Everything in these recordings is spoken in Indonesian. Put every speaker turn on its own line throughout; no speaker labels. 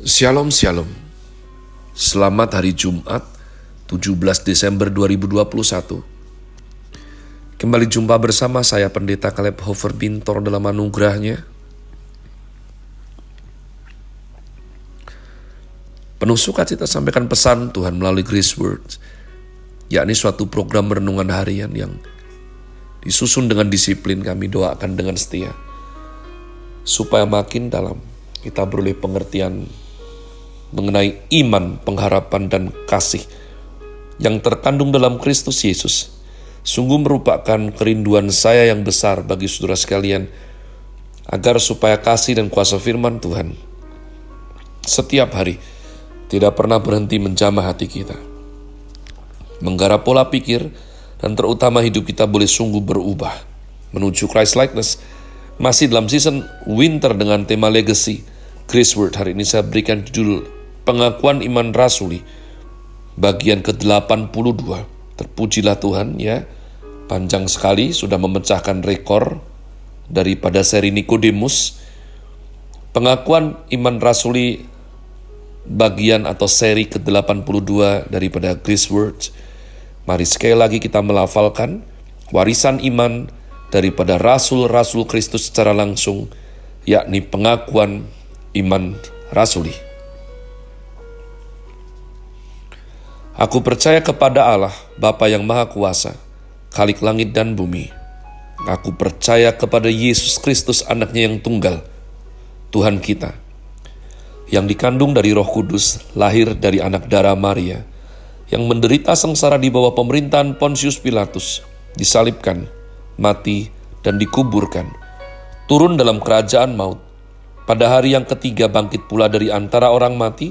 Shalom Shalom. Selamat hari Jumat 17 Desember 2021 Kembali jumpa bersama saya Pendeta Kaleb Hofer Bintor dalam anugerahnya. Penuh sukacita sampaikan pesan Tuhan melalui Grace Words yakni suatu program renungan harian yang disusun dengan disiplin kami doakan dengan setia supaya makin dalam kita beroleh pengertian mengenai iman, pengharapan, dan kasih yang terkandung dalam Kristus Yesus sungguh merupakan kerinduan saya yang besar bagi saudara sekalian agar supaya kasih dan kuasa firman Tuhan setiap hari tidak pernah berhenti menjamah hati kita. Menggarap pola pikir dan terutama hidup kita boleh sungguh berubah menuju Christ likeness. Masih dalam season winter dengan tema legacy. Grace Word hari ini saya berikan judul pengakuan iman rasuli bagian ke-82. Terpujilah Tuhan ya. Panjang sekali sudah memecahkan rekor daripada seri Nikodemus. Pengakuan iman rasuli bagian atau seri ke-82 daripada Grace Words. Mari sekali lagi kita melafalkan warisan iman daripada rasul-rasul Kristus secara langsung, yakni pengakuan iman rasuli. Aku percaya kepada Allah, Bapa yang Maha Kuasa, Khalik langit dan bumi. Aku percaya kepada Yesus Kristus anaknya yang tunggal, Tuhan kita, yang dikandung dari roh kudus, lahir dari anak darah Maria, yang menderita sengsara di bawah pemerintahan Pontius Pilatus, disalibkan, mati, dan dikuburkan, turun dalam kerajaan maut, pada hari yang ketiga bangkit pula dari antara orang mati,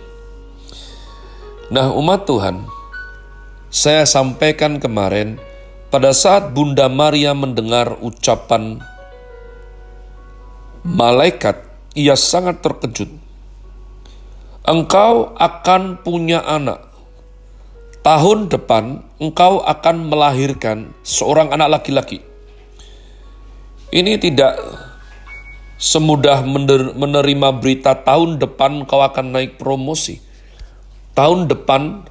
Nah, umat Tuhan, saya sampaikan kemarin pada saat Bunda Maria mendengar ucapan malaikat, ia sangat terkejut. Engkau akan punya anak. Tahun depan engkau akan melahirkan seorang anak laki-laki. Ini tidak semudah menerima berita tahun depan kau akan naik promosi tahun depan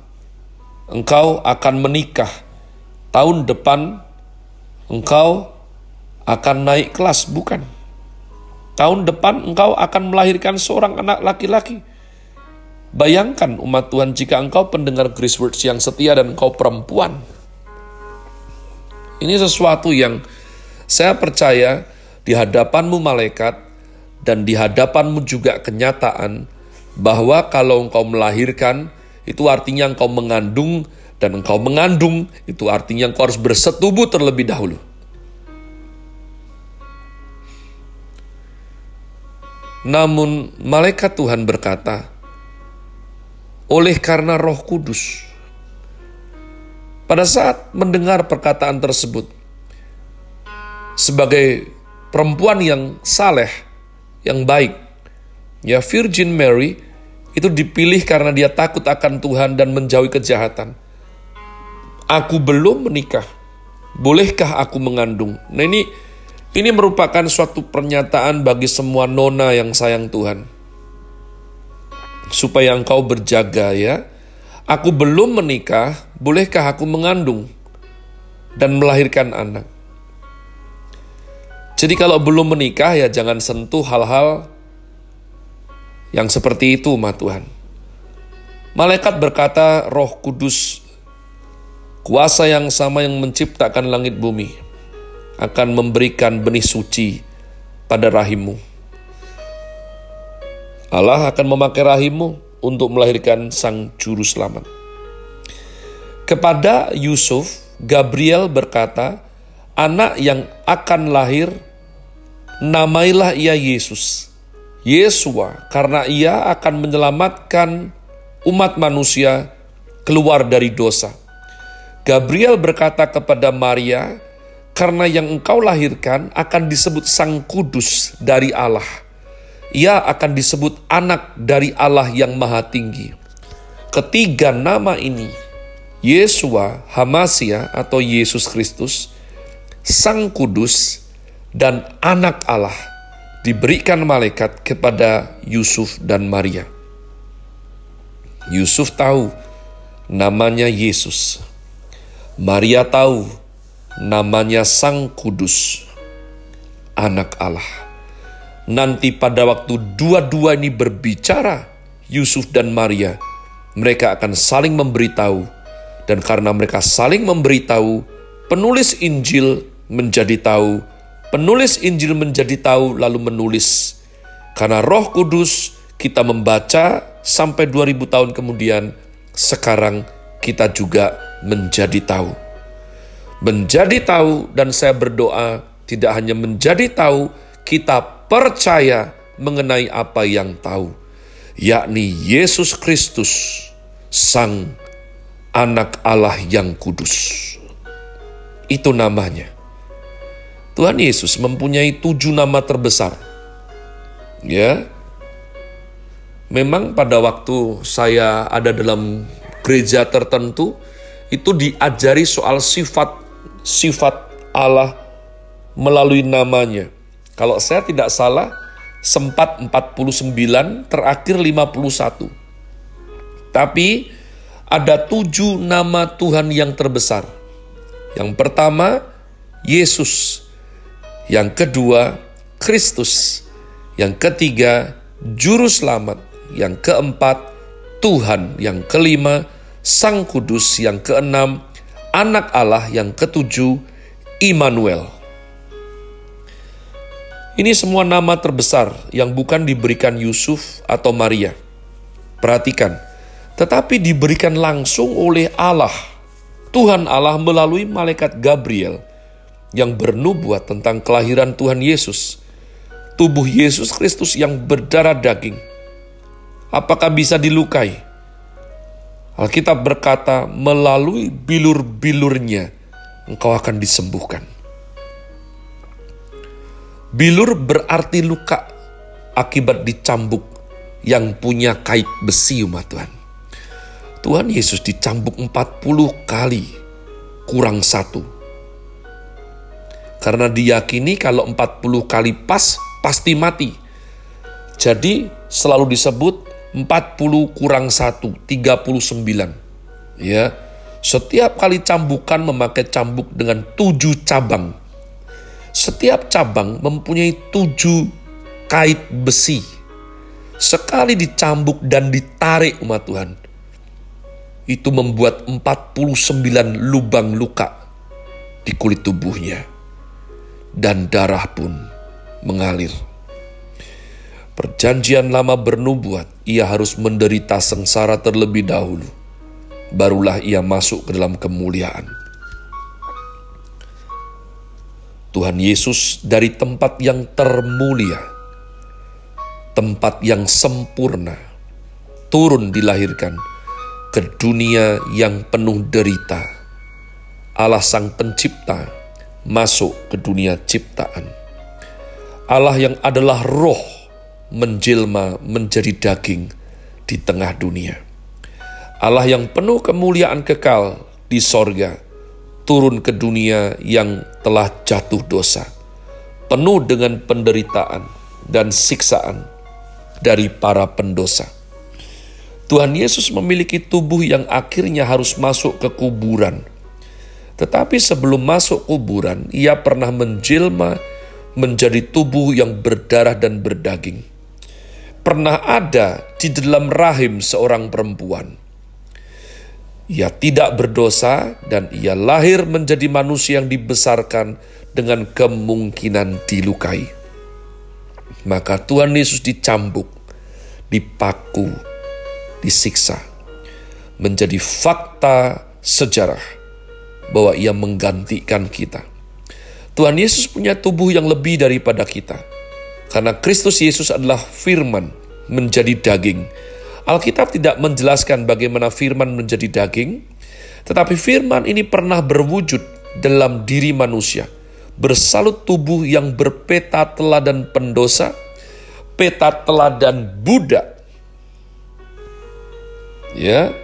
engkau akan menikah. Tahun depan engkau akan naik kelas, bukan. Tahun depan engkau akan melahirkan seorang anak laki-laki. Bayangkan umat Tuhan jika engkau pendengar Grace Words yang setia dan engkau perempuan. Ini sesuatu yang saya percaya di hadapanmu malaikat dan di hadapanmu juga kenyataan bahwa kalau engkau melahirkan itu artinya engkau mengandung dan engkau mengandung itu artinya engkau harus bersetubuh terlebih dahulu. Namun malaikat Tuhan berkata, oleh karena roh kudus, pada saat mendengar perkataan tersebut, sebagai perempuan yang saleh, yang baik, ya Virgin Mary itu dipilih karena dia takut akan Tuhan dan menjauhi kejahatan. Aku belum menikah, bolehkah aku mengandung? Nah ini ini merupakan suatu pernyataan bagi semua nona yang sayang Tuhan. Supaya engkau berjaga ya. Aku belum menikah, bolehkah aku mengandung dan melahirkan anak? Jadi kalau belum menikah ya jangan sentuh hal-hal yang seperti itu umat Tuhan. Malaikat berkata, roh kudus, kuasa yang sama yang menciptakan langit bumi, akan memberikan benih suci pada rahimmu. Allah akan memakai rahimmu untuk melahirkan sang juru selamat. Kepada Yusuf, Gabriel berkata, anak yang akan lahir, namailah ia Yesus Yesua karena ia akan menyelamatkan umat manusia keluar dari dosa. Gabriel berkata kepada Maria, "Karena yang engkau lahirkan akan disebut Sang Kudus dari Allah. Ia akan disebut Anak dari Allah yang Maha Tinggi." Ketiga nama ini, Yesua, Hamasia atau Yesus Kristus, Sang Kudus, dan Anak Allah diberikan malaikat kepada Yusuf dan Maria. Yusuf tahu namanya Yesus. Maria tahu namanya Sang Kudus, Anak Allah. Nanti pada waktu dua-dua ini berbicara, Yusuf dan Maria, mereka akan saling memberitahu. Dan karena mereka saling memberitahu, penulis Injil menjadi tahu, penulis Injil menjadi tahu lalu menulis. Karena roh kudus kita membaca sampai 2000 tahun kemudian, sekarang kita juga menjadi tahu. Menjadi tahu dan saya berdoa tidak hanya menjadi tahu, kita percaya mengenai apa yang tahu, yakni Yesus Kristus, Sang Anak Allah yang kudus. Itu namanya. Tuhan Yesus mempunyai tujuh nama terbesar. Ya, memang pada waktu saya ada dalam gereja tertentu itu diajari soal sifat sifat Allah melalui namanya. Kalau saya tidak salah sempat 49 terakhir 51. Tapi ada tujuh nama Tuhan yang terbesar. Yang pertama Yesus, yang kedua Kristus, yang ketiga Juru Selamat, yang keempat Tuhan, yang kelima Sang Kudus yang keenam, Anak Allah yang ketujuh, Immanuel. Ini semua nama terbesar yang bukan diberikan Yusuf atau Maria. Perhatikan, tetapi diberikan langsung oleh Allah. Tuhan Allah melalui malaikat Gabriel yang bernubuat tentang kelahiran Tuhan Yesus. Tubuh Yesus Kristus yang berdarah daging. Apakah bisa dilukai? Alkitab berkata, melalui bilur-bilurnya engkau akan disembuhkan. Bilur berarti luka akibat dicambuk yang punya kait besi umat Tuhan. Tuhan Yesus dicambuk 40 kali kurang satu. Karena diyakini kalau 40 kali pas pasti mati. Jadi selalu disebut 40 kurang 1, 39. Ya, setiap kali cambukan memakai cambuk dengan tujuh cabang. Setiap cabang mempunyai tujuh kait besi. Sekali dicambuk dan ditarik umat Tuhan, itu membuat 49 lubang luka di kulit tubuhnya. Dan darah pun mengalir. Perjanjian lama bernubuat, ia harus menderita sengsara terlebih dahulu. Barulah ia masuk ke dalam kemuliaan. Tuhan Yesus dari tempat yang termulia, tempat yang sempurna, turun dilahirkan ke dunia yang penuh derita. Allah Sang Pencipta masuk ke dunia ciptaan. Allah yang adalah roh menjelma menjadi daging di tengah dunia. Allah yang penuh kemuliaan kekal di sorga, turun ke dunia yang telah jatuh dosa, penuh dengan penderitaan dan siksaan dari para pendosa. Tuhan Yesus memiliki tubuh yang akhirnya harus masuk ke kuburan. Tetapi sebelum masuk kuburan, ia pernah menjelma menjadi tubuh yang berdarah dan berdaging pernah ada di dalam rahim seorang perempuan. Ia tidak berdosa dan ia lahir menjadi manusia yang dibesarkan dengan kemungkinan dilukai. Maka Tuhan Yesus dicambuk, dipaku, disiksa. Menjadi fakta sejarah bahwa ia menggantikan kita. Tuhan Yesus punya tubuh yang lebih daripada kita karena Kristus Yesus adalah firman menjadi daging. Alkitab tidak menjelaskan bagaimana firman menjadi daging, tetapi firman ini pernah berwujud dalam diri manusia, bersalut tubuh yang berpeta teladan pendosa, peta teladan Buddha. Ya,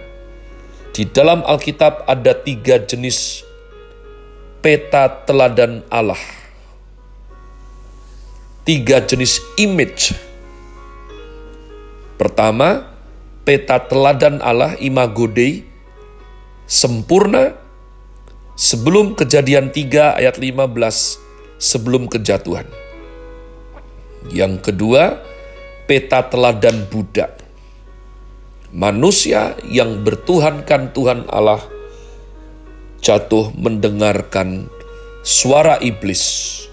di dalam Alkitab ada tiga jenis peta teladan Allah. Tiga jenis image. Pertama, peta teladan Allah imago Dei, sempurna, sebelum kejadian 3 ayat 15, sebelum kejatuhan. Yang kedua, peta teladan Buddha. Manusia yang bertuhankan Tuhan Allah jatuh mendengarkan suara iblis.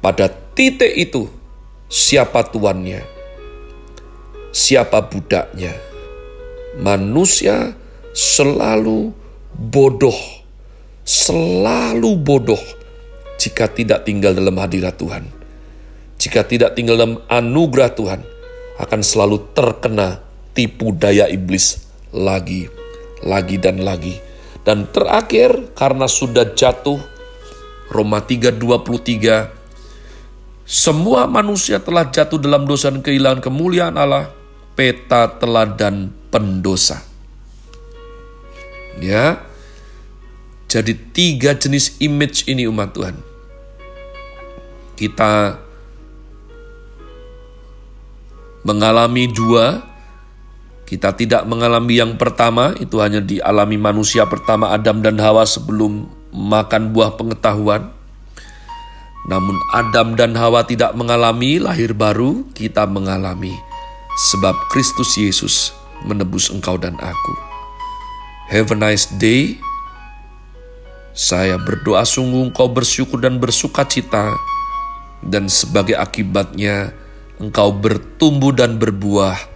Pada titik itu, siapa tuannya? Siapa budaknya? Manusia selalu bodoh, selalu bodoh jika tidak tinggal dalam hadirat Tuhan. Jika tidak tinggal dalam anugerah Tuhan, akan selalu terkena tipu daya iblis lagi, lagi dan lagi dan terakhir karena sudah jatuh Roma 3:23 semua manusia telah jatuh dalam dosa dan kehilangan kemuliaan Allah peta teladan pendosa. Ya. Jadi tiga jenis image ini umat Tuhan. Kita mengalami dua kita tidak mengalami yang pertama, itu hanya dialami manusia pertama Adam dan Hawa sebelum makan buah pengetahuan. Namun Adam dan Hawa tidak mengalami lahir baru, kita mengalami. Sebab Kristus Yesus menebus engkau dan aku. Have a nice day. Saya berdoa sungguh engkau bersyukur dan bersuka cita. Dan sebagai akibatnya engkau bertumbuh dan berbuah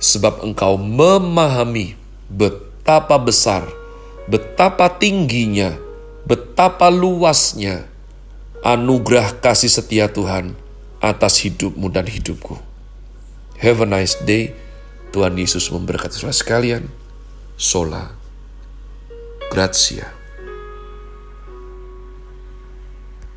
sebab engkau memahami betapa besar, betapa tingginya, betapa luasnya anugerah kasih setia Tuhan atas hidupmu dan hidupku. Have a nice day. Tuhan Yesus memberkati saudara sekalian. Sola. Grazie.